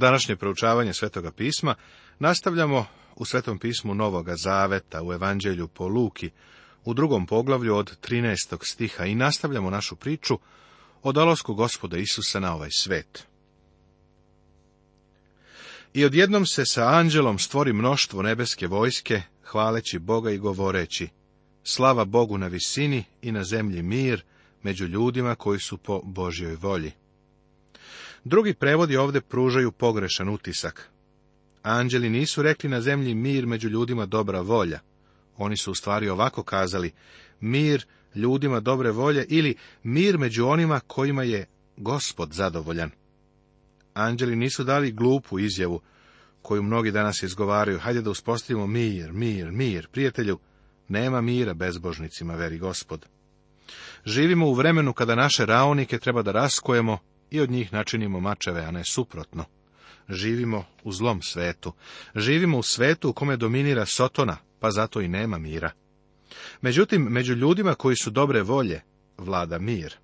Današnje proučavanje Svetoga pisma nastavljamo u Svetom pismu Novoga Zaveta u Evanđelju po Luki u drugom poglavlju od 13. stiha i nastavljamo našu priču o dolasku gospoda Isusa na ovaj svet. I odjednom se sa anđelom stvori mnoštvo nebeske vojske, hvaleći Boga i govoreći, slava Bogu na visini i na zemlji mir, među ljudima koji su po Božjoj volji. Drugi prevodi ovdje pružaju pogrešan utisak. Anđeli nisu rekli na zemlji mir među ljudima dobra volja. Oni su u stvari ovako kazali, mir ljudima dobre volje ili mir među onima kojima je gospod zadovoljan. Anđeli nisu dali glupu izjavu, koju mnogi danas izgovaraju, hajde da uspostavimo mir, mir, mir, prijatelju, nema mira bezbožnicima, veri gospod. Živimo u vremenu kada naše raonike treba da raskojemo i od njih načinimo mačeve, a ne suprotno. Živimo u zlom svetu. Živimo u svetu u kome dominira Sotona, pa zato i nema mira. Međutim, među ljudima koji su dobre volje, vlada mir.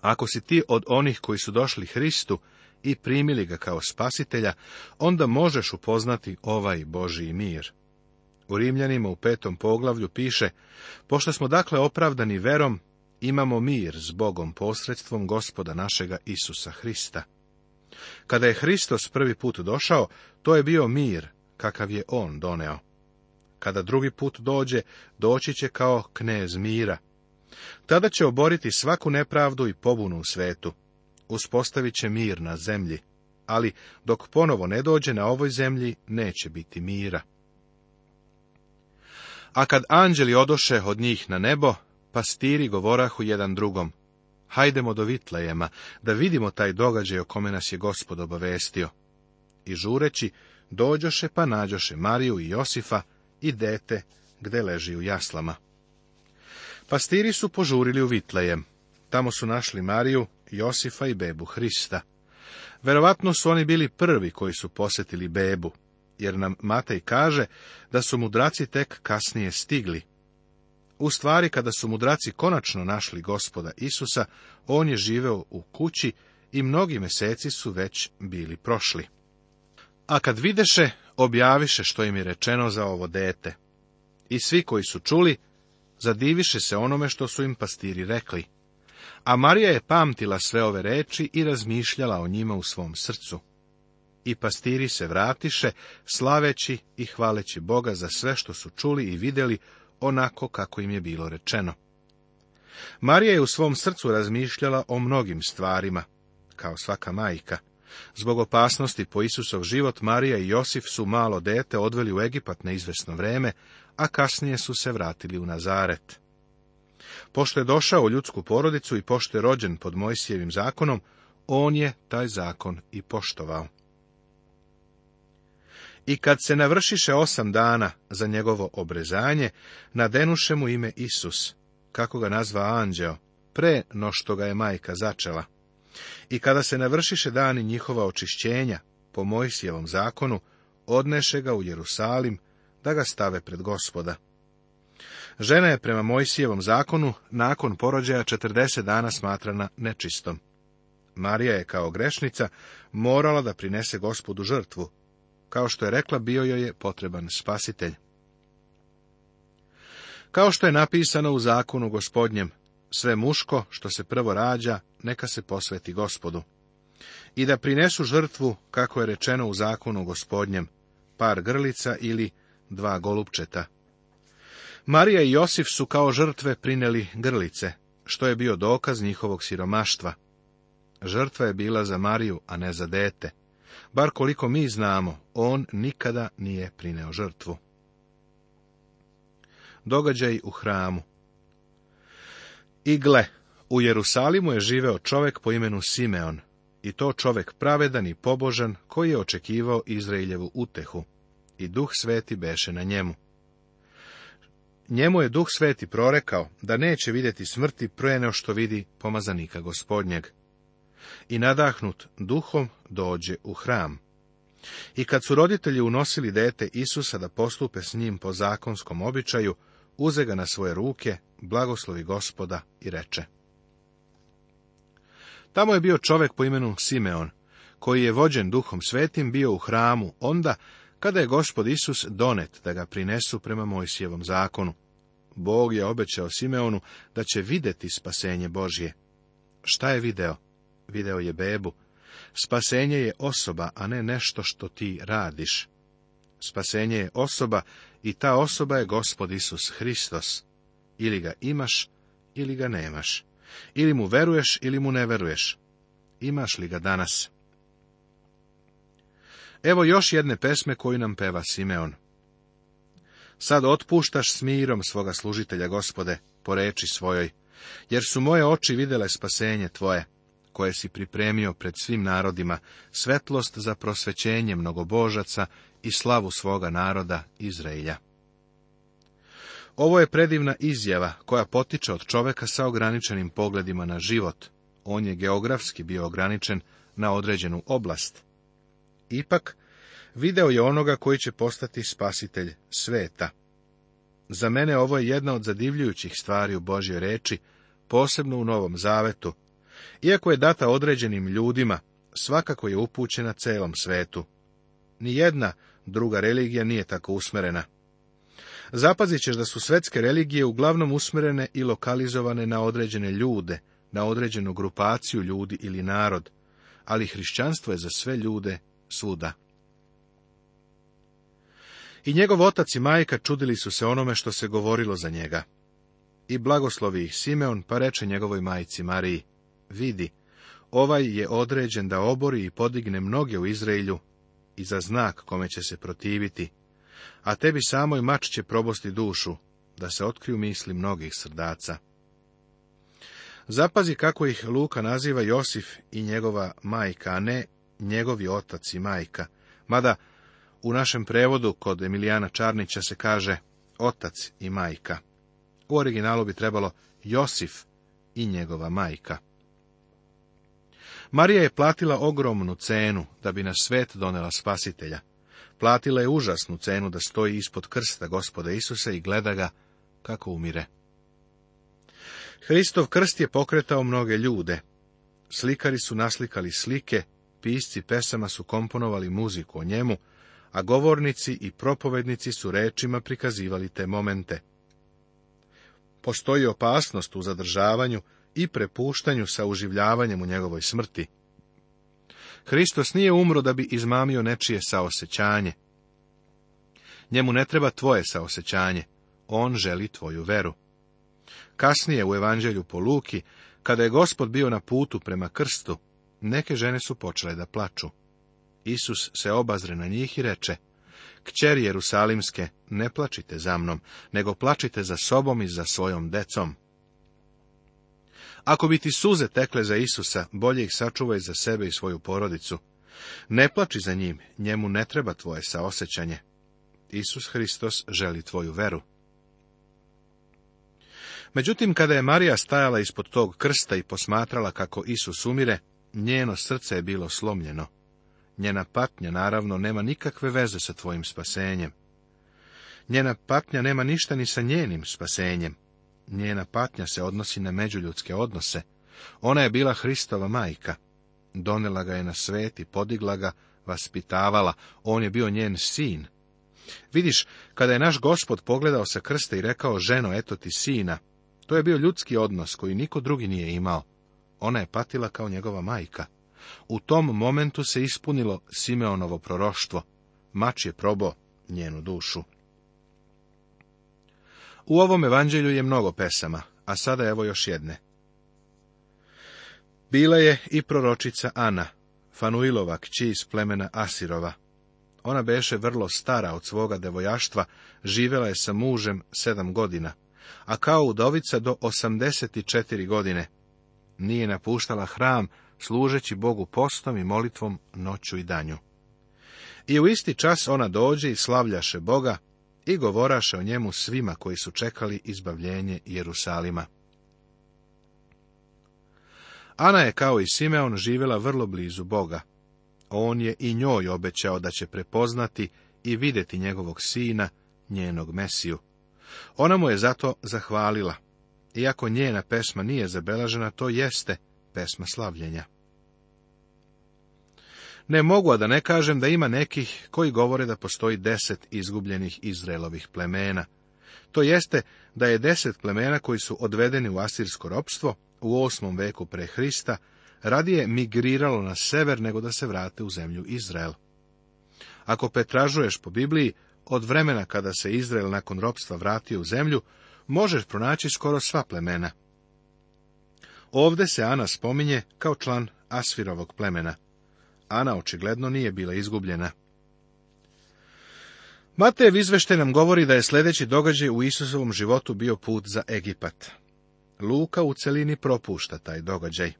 Ako si ti od onih koji su došli Hristu i primili ga kao spasitelja, onda možeš upoznati ovaj Božiji mir. U Rimljanima u petom poglavlju piše, pošto smo dakle opravdani verom, imamo mir s Bogom posredstvom gospoda našega Isusa Hrista. Kada je Hristos prvi put došao, to je bio mir, kakav je on doneo. Kada drugi put dođe, doći će kao knez mira. Tada će oboriti svaku nepravdu i pobunu u svetu. Uspostavit će mir na zemlji, ali dok ponovo ne dođe na ovoj zemlji, neće biti mira. A kad anđeli odoše od njih na nebo, pastiri govorahu jedan drugom, hajdemo do Vitlejema, da vidimo taj događaj o kome nas je gospod obavestio. I žureći, dođoše pa nađoše Mariju i Josifa i dete, gde leži u jaslama. Pastiri su požurili u Vitlejem. Tamo su našli Mariju, Josifa i bebu Hrista. Verovatno su oni bili prvi koji su posetili bebu, jer nam Matej kaže da su mudraci tek kasnije stigli, u stvari, kada su mudraci konačno našli gospoda Isusa, on je živeo u kući i mnogi meseci su već bili prošli. A kad videše, objaviše što im je rečeno za ovo dete. I svi koji su čuli, zadiviše se onome što su im pastiri rekli. A Marija je pamtila sve ove reči i razmišljala o njima u svom srcu. I pastiri se vratiše, slaveći i hvaleći Boga za sve što su čuli i vidjeli onako kako im je bilo rečeno. Marija je u svom srcu razmišljala o mnogim stvarima, kao svaka majka. Zbog opasnosti po Isusov život, Marija i Josif su malo dete odveli u Egipat na izvesno vreme, a kasnije su se vratili u Nazaret. Pošto je došao u ljudsku porodicu i pošto je rođen pod Mojsijevim zakonom, on je taj zakon i poštovao. I kad se navršiše osam dana za njegovo obrezanje, nadenuše mu ime Isus, kako ga nazva anđeo, pre no što ga je majka začela. I kada se navršiše dani njihova očišćenja, po Mojsijevom zakonu, odneše ga u Jerusalim, da ga stave pred gospoda. Žena je prema Mojsijevom zakonu nakon porođaja 40 dana smatrana nečistom. Marija je kao grešnica morala da prinese gospodu žrtvu, kao što je rekla, bio joj je potreban spasitelj. Kao što je napisano u zakonu gospodnjem, sve muško što se prvo rađa, neka se posveti gospodu. I da prinesu žrtvu, kako je rečeno u zakonu gospodnjem, par grlica ili dva golupčeta. Marija i Josif su kao žrtve prineli grlice, što je bio dokaz njihovog siromaštva. Žrtva je bila za Mariju, a ne za dete. Bar koliko mi znamo, on nikada nije prineo žrtvu. Događaj u hramu I gle, u Jerusalimu je živeo čovek po imenu Simeon, i to čovek pravedan i pobožan, koji je očekivao Izraeljevu utehu, i duh sveti beše na njemu. Njemu je duh sveti prorekao da neće vidjeti smrti pre što vidi pomazanika gospodnjeg i nadahnut duhom dođe u hram. I kad su roditelji unosili dete Isusa da postupe s njim po zakonskom običaju, uze ga na svoje ruke, blagoslovi gospoda i reče. Tamo je bio čovek po imenu Simeon, koji je vođen duhom svetim bio u hramu onda kada je gospod Isus donet da ga prinesu prema Mojsijevom zakonu. Bog je obećao Simeonu da će videti spasenje Božje. Šta je video? video je bebu. Spasenje je osoba, a ne nešto što ti radiš. Spasenje je osoba i ta osoba je gospod Isus Hristos. Ili ga imaš, ili ga nemaš. Ili mu veruješ, ili mu ne veruješ. Imaš li ga danas? Evo još jedne pesme koju nam peva Simeon. Sad otpuštaš s mirom svoga služitelja gospode, po reči svojoj, jer su moje oči vidjele spasenje tvoje koje si pripremio pred svim narodima, svetlost za prosvećenje mnogobožaca i slavu svoga naroda Izraelja. Ovo je predivna izjava koja potiče od čoveka sa ograničenim pogledima na život. On je geografski bio ograničen na određenu oblast. Ipak, video je onoga koji će postati spasitelj sveta. Za mene ovo je jedna od zadivljujućih stvari u Božjoj reči, posebno u Novom Zavetu, iako je data određenim ljudima, svakako je upućena celom svetu. Nijedna druga religija nije tako usmerena. Zapazit ćeš da su svetske religije uglavnom usmerene i lokalizovane na određene ljude, na određenu grupaciju ljudi ili narod, ali hrišćanstvo je za sve ljude svuda. I njegov otac i majka čudili su se onome što se govorilo za njega. I blagoslovi ih Simeon, pa reče njegovoj majci Mariji vidi, ovaj je određen da obori i podigne mnoge u Izraelju i za znak kome će se protiviti, a tebi samoj mač će probosti dušu, da se otkriju misli mnogih srdaca. Zapazi kako ih Luka naziva Josif i njegova majka, a ne njegovi otac i majka, mada u našem prevodu kod Emilijana Čarnića se kaže otac i majka. U originalu bi trebalo Josif i njegova majka. Marija je platila ogromnu cenu da bi na svet donela spasitelja. Platila je užasnu cenu da stoji ispod krsta gospoda Isusa i gleda ga kako umire. Hristov krst je pokretao mnoge ljude. Slikari su naslikali slike, pisci pesama su komponovali muziku o njemu, a govornici i propovednici su rečima prikazivali te momente. Postoji opasnost u zadržavanju i prepuštanju sa uživljavanjem u njegovoj smrti. Hristos nije umro da bi izmamio nečije saosećanje. Njemu ne treba tvoje saosećanje, on želi tvoju veru. Kasnije u evanđelju po Luki, kada je gospod bio na putu prema krstu, neke žene su počele da plaču. Isus se obazre na njih i reče, Kćeri Jerusalimske, ne plačite za mnom, nego plačite za sobom i za svojom decom. Ako bi ti suze tekle za Isusa, bolje ih sačuvaj za sebe i svoju porodicu. Ne plači za njim, njemu ne treba tvoje saosećanje. Isus Hristos želi tvoju veru. Međutim, kada je Marija stajala ispod tog krsta i posmatrala kako Isus umire, njeno srce je bilo slomljeno. Njena patnja, naravno, nema nikakve veze sa tvojim spasenjem. Njena patnja nema ništa ni sa njenim spasenjem. Njena patnja se odnosi na međuljudske odnose. Ona je bila Hristova majka. Donela ga je na svet i podigla ga, vaspitavala. On je bio njen sin. Vidiš, kada je naš gospod pogledao sa krste i rekao, ženo, eto ti sina, to je bio ljudski odnos koji niko drugi nije imao. Ona je patila kao njegova majka. U tom momentu se ispunilo Simeonovo proroštvo. Mač je probao njenu dušu. U ovom evanđelju je mnogo pesama, a sada evo još jedne. Bila je i proročica Ana, Fanuilova kći iz plemena Asirova. Ona beše vrlo stara od svoga devojaštva, živela je sa mužem sedam godina, a kao udovica do 84 godine. Nije napuštala hram, služeći Bogu postom i molitvom noću i danju. I u isti čas ona dođe i slavljaše Boga, i govoraše o njemu svima koji su čekali izbavljenje Jerusalima. Ana je kao i Simeon živjela vrlo blizu Boga. On je i njoj obećao da će prepoznati i vidjeti njegovog sina, njenog Mesiju. Ona mu je zato zahvalila. Iako njena pesma nije zabelažena, to jeste pesma slavljenja. Ne mogu, a da ne kažem da ima nekih koji govore da postoji deset izgubljenih Izraelovih plemena. To jeste da je deset plemena koji su odvedeni u asirsko ropstvo u osmom veku pre Hrista radije migriralo na sever nego da se vrate u zemlju Izrael. Ako petražuješ po Bibliji, od vremena kada se Izrael nakon ropstva vratio u zemlju, možeš pronaći skoro sva plemena. Ovde se Ana spominje kao član Asfirovog plemena. Ana očigledno nije bila izgubljena. Matejev izvešte nam govori da je sljedeći događaj u Isusovom životu bio put za Egipat. Luka u celini propušta taj događaj.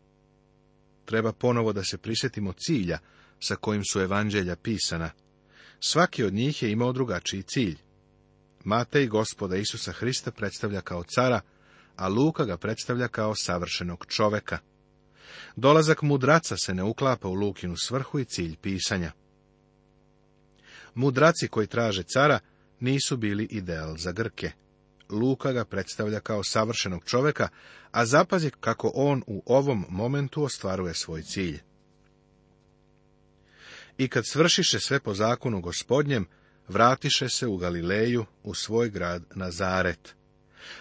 Treba ponovo da se prisjetimo cilja sa kojim su evanđelja pisana. Svaki od njih je imao drugačiji cilj. Matej gospoda Isusa Hrista predstavlja kao cara, a Luka ga predstavlja kao savršenog čoveka. Dolazak mudraca se ne uklapa u Lukinu svrhu i cilj pisanja. Mudraci koji traže cara nisu bili ideal za Grke. Luka ga predstavlja kao savršenog čoveka, a zapazi kako on u ovom momentu ostvaruje svoj cilj. I kad svršiše sve po zakonu gospodnjem, vratiše se u Galileju, u svoj grad Nazaret.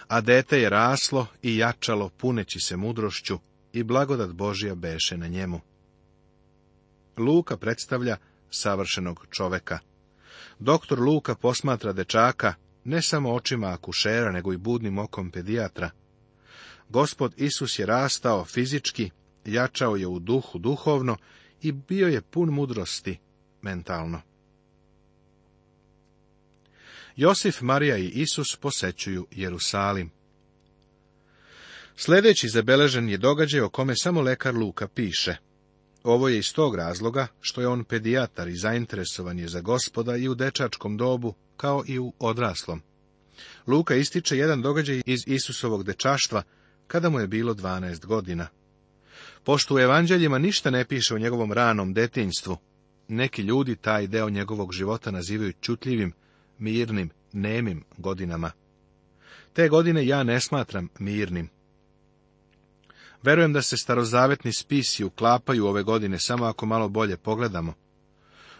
A dete je raslo i jačalo puneći se mudrošću, i blagodat Božija beše na njemu. Luka predstavlja savršenog čoveka. Doktor Luka posmatra dečaka ne samo očima akušera, nego i budnim okom pedijatra. Gospod Isus je rastao fizički, jačao je u duhu duhovno i bio je pun mudrosti mentalno. Josif, Marija i Isus posećuju Jerusalim. Sljedeći zabeležen je događaj o kome samo lekar Luka piše. Ovo je iz tog razloga što je on pedijatar i zainteresovan je za gospoda i u dečačkom dobu, kao i u odraslom. Luka ističe jedan događaj iz Isusovog dečaštva, kada mu je bilo 12 godina. Pošto u evanđeljima ništa ne piše o njegovom ranom detinjstvu, neki ljudi taj deo njegovog života nazivaju čutljivim, mirnim, nemim godinama. Te godine ja ne smatram mirnim, Verujem da se starozavetni spisi uklapaju ove godine, samo ako malo bolje pogledamo.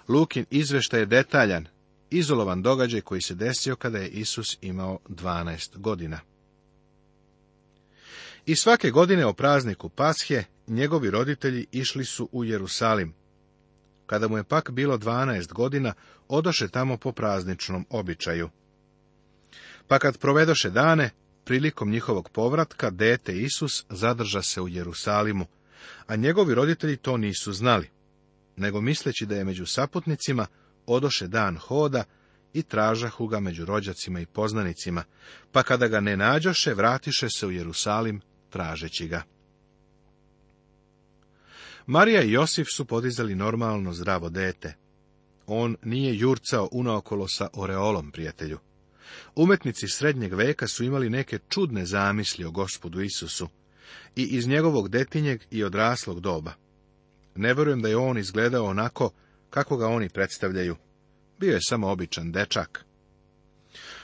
Lukin izvešta je detaljan, izolovan događaj koji se desio kada je Isus imao 12 godina. I svake godine o prazniku Pashe njegovi roditelji išli su u Jerusalim. Kada mu je pak bilo 12 godina, odoše tamo po prazničnom običaju. Pa kad provedoše dane, Prilikom njihovog povratka, dete Isus zadrža se u Jerusalimu, a njegovi roditelji to nisu znali, nego misleći da je među saputnicima, odoše dan hoda i tražahu ga među rođacima i poznanicima, pa kada ga ne nađoše, vratiše se u Jerusalim, tražeći ga. Marija i Josif su podizali normalno zdravo dete. On nije jurcao unaokolo sa oreolom, prijatelju. Umetnici srednjeg veka su imali neke čudne zamisli o gospodu Isusu i iz njegovog detinjeg i odraslog doba. Ne vjerujem da je on izgledao onako kako ga oni predstavljaju. Bio je samo običan dečak.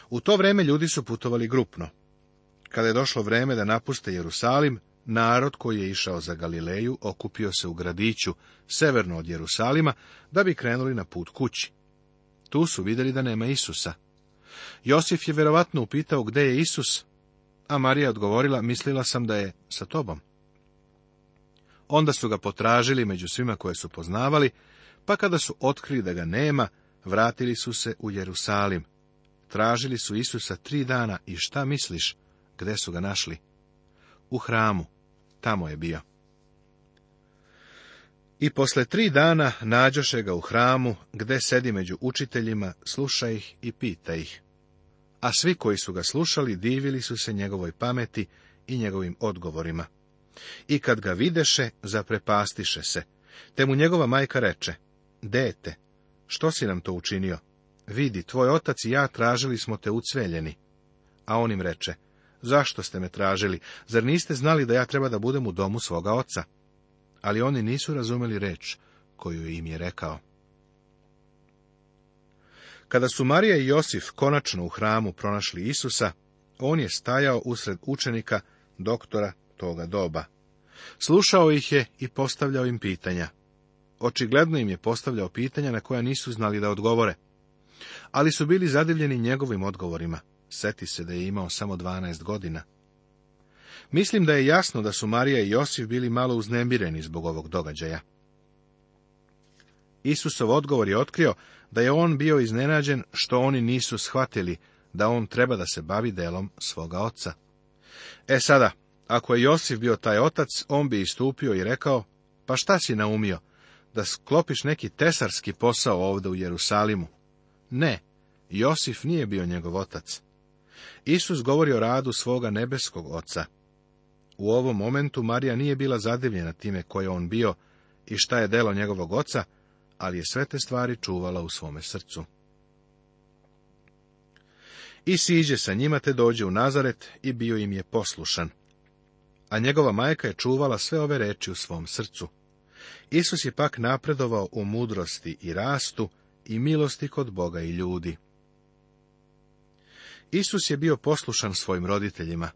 U to vreme ljudi su putovali grupno. Kada je došlo vreme da napuste Jerusalim, narod koji je išao za Galileju okupio se u gradiću, severno od Jerusalima, da bi krenuli na put kući. Tu su vidjeli da nema Isusa. Josif je vjerojatno upitao gdje je Isus, a Marija odgovorila, mislila sam da je sa tobom. Onda su ga potražili među svima koje su poznavali, pa kada su otkrili da ga nema, vratili su se u Jerusalim. Tražili su Isusa tri dana i šta misliš, gde su ga našli? U hramu, tamo je bio. I posle tri dana nađoše ga u hramu, gde sedi među učiteljima, sluša ih i pita ih. A svi koji su ga slušali divili su se njegovoj pameti i njegovim odgovorima. I kad ga videše, zaprepastiše se, te mu njegova majka reče, Dete, što si nam to učinio? Vidi, tvoj otac i ja tražili smo te ucveljeni. A on im reče, zašto ste me tražili, zar niste znali da ja treba da budem u domu svoga oca? ali oni nisu razumeli reč koju im je rekao. Kada su Marija i Josif konačno u hramu pronašli Isusa, on je stajao usred učenika, doktora toga doba. Slušao ih je i postavljao im pitanja. Očigledno im je postavljao pitanja na koja nisu znali da odgovore. Ali su bili zadivljeni njegovim odgovorima. Seti se da je imao samo 12 godina. Mislim da je jasno da su Marija i Josif bili malo uznemireni zbog ovog događaja. Isusov odgovor je otkrio da je on bio iznenađen što oni nisu shvatili da on treba da se bavi delom svoga oca. E sada, ako je Josif bio taj otac, on bi istupio i rekao, pa šta si naumio, da sklopiš neki tesarski posao ovde u Jerusalimu? Ne, Josif nije bio njegov otac. Isus govori o radu svoga nebeskog oca. U ovom momentu Marija nije bila zadivljena time koje on bio i šta je delo njegovog oca, ali je sve te stvari čuvala u svome srcu. I siđe sa njima te dođe u Nazaret i bio im je poslušan. A njegova majka je čuvala sve ove reči u svom srcu. Isus je pak napredovao u mudrosti i rastu i milosti kod Boga i ljudi. Isus je bio poslušan svojim roditeljima,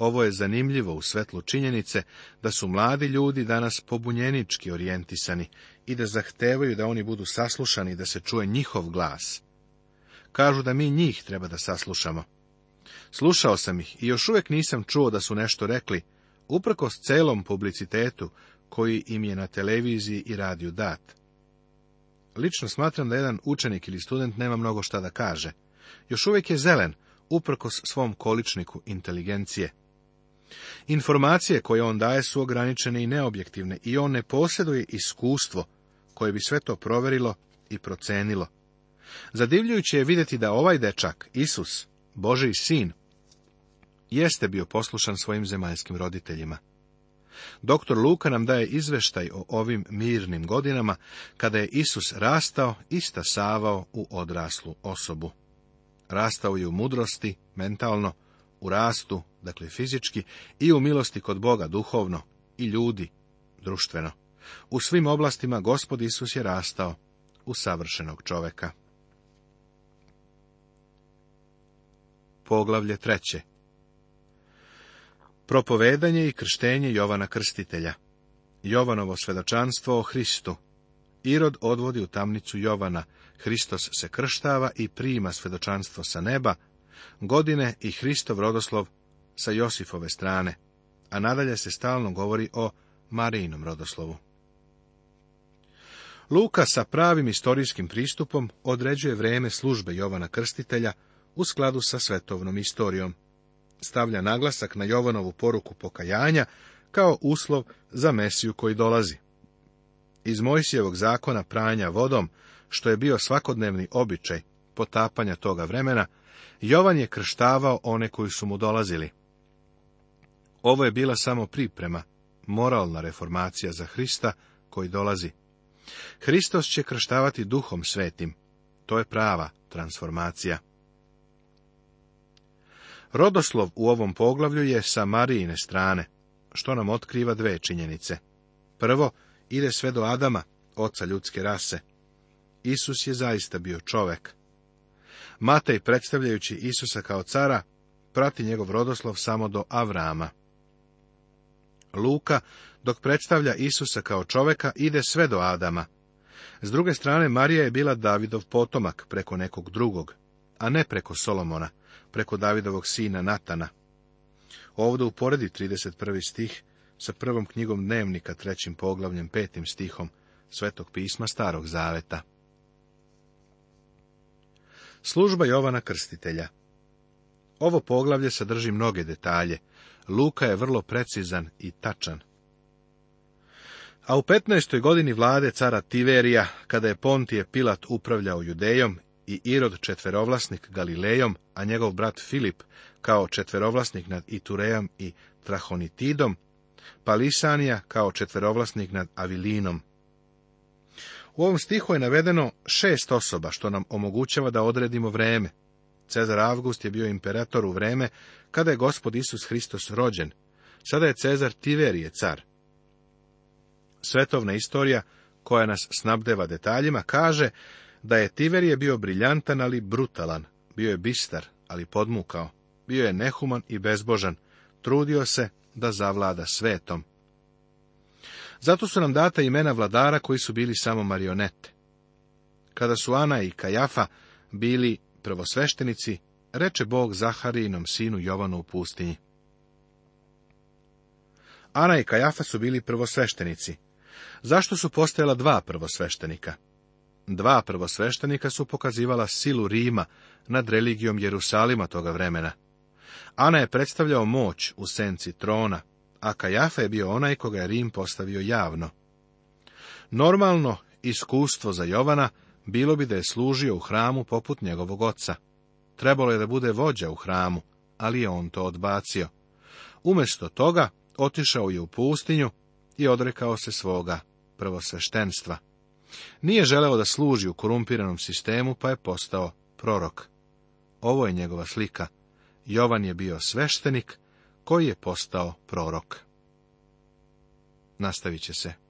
ovo je zanimljivo u svetlu činjenice da su mladi ljudi danas pobunjenički orijentisani i da zahtevaju da oni budu saslušani da se čuje njihov glas. Kažu da mi njih treba da saslušamo. Slušao sam ih i još uvijek nisam čuo da su nešto rekli, uprkos celom publicitetu koji im je na televiziji i radiju dat. Lično smatram da jedan učenik ili student nema mnogo šta da kaže. Još uvijek je zelen, uprkos svom količniku inteligencije. Informacije koje on daje su ograničene i neobjektivne i on ne posjeduje iskustvo koje bi sve to proverilo i procenilo. Zadivljujuće je vidjeti da ovaj dečak, Isus, Boži sin, jeste bio poslušan svojim zemaljskim roditeljima. Doktor Luka nam daje izveštaj o ovim mirnim godinama, kada je Isus rastao i stasavao u odraslu osobu. Rastao je u mudrosti, mentalno, u rastu, dakle fizički, i u milosti kod Boga duhovno i ljudi društveno. U svim oblastima gospod Isus je rastao u savršenog čoveka. Poglavlje treće Propovedanje i krštenje Jovana Krstitelja Jovanovo svedočanstvo o Hristu Irod odvodi u tamnicu Jovana, Hristos se krštava i prima svedočanstvo sa neba, godine i Hristov rodoslov sa Josifove strane, a nadalje se stalno govori o Marijinom rodoslovu. Luka sa pravim istorijskim pristupom određuje vrijeme službe Jovana Krstitelja u skladu sa svetovnom istorijom. Stavlja naglasak na Jovanovu poruku pokajanja kao uslov za Mesiju koji dolazi. Iz Mojsijevog zakona pranja vodom, što je bio svakodnevni običaj potapanja toga vremena, Jovan je krštavao one koji su mu dolazili. Ovo je bila samo priprema, moralna reformacija za Hrista koji dolazi. Hristos će krštavati duhom svetim. To je prava transformacija. Rodoslov u ovom poglavlju je sa Marijine strane, što nam otkriva dve činjenice. Prvo, ide sve do Adama, oca ljudske rase. Isus je zaista bio čovek, Matej, predstavljajući Isusa kao cara, prati njegov rodoslov samo do Avrama. Luka, dok predstavlja Isusa kao čoveka, ide sve do Adama. S druge strane, Marija je bila Davidov potomak preko nekog drugog, a ne preko Solomona, preko Davidovog sina Natana. Ovdje uporedi 31. stih sa prvom knjigom dnevnika, trećim poglavljem, petim stihom Svetog pisma Starog Zaveta. Služba Jovana Krstitelja Ovo poglavlje sadrži mnoge detalje. Luka je vrlo precizan i tačan. A u 15. godini vlade cara Tiverija, kada je Pontije Pilat upravljao Judejom i Irod četverovlasnik Galilejom, a njegov brat Filip kao četverovlasnik nad Iturejom i Trahonitidom, Palisanija kao četverovlasnik nad Avilinom, u ovom stihu je navedeno šest osoba, što nam omogućava da odredimo vreme. Cezar Avgust je bio imperator u vreme kada je gospod Isus Hristos rođen. Sada je Cezar Tiverije car. Svetovna istorija, koja nas snabdeva detaljima, kaže da je Tiverije bio briljantan, ali brutalan. Bio je bistar, ali podmukao. Bio je nehuman i bezbožan. Trudio se da zavlada svetom. Zato su nam data imena vladara koji su bili samo marionete. Kada su Ana i Kajafa bili prvosveštenici, reče Bog Zaharijinom sinu Jovanu u pustinji. Ana i Kajafa su bili prvosveštenici. Zašto su postojala dva prvosveštenika? Dva prvosveštenika su pokazivala silu Rima nad religijom Jerusalima toga vremena. Ana je predstavljao moć u senci trona, a Kajafa je bio onaj koga je Rim postavio javno. Normalno iskustvo za Jovana bilo bi da je služio u hramu poput njegovog oca. Trebalo je da bude vođa u hramu, ali je on to odbacio. Umjesto toga otišao je u pustinju i odrekao se svoga prvosveštenstva. Nije želeo da služi u korumpiranom sistemu, pa je postao prorok. Ovo je njegova slika. Jovan je bio sveštenik, koji je postao prorok. Nastavit će se.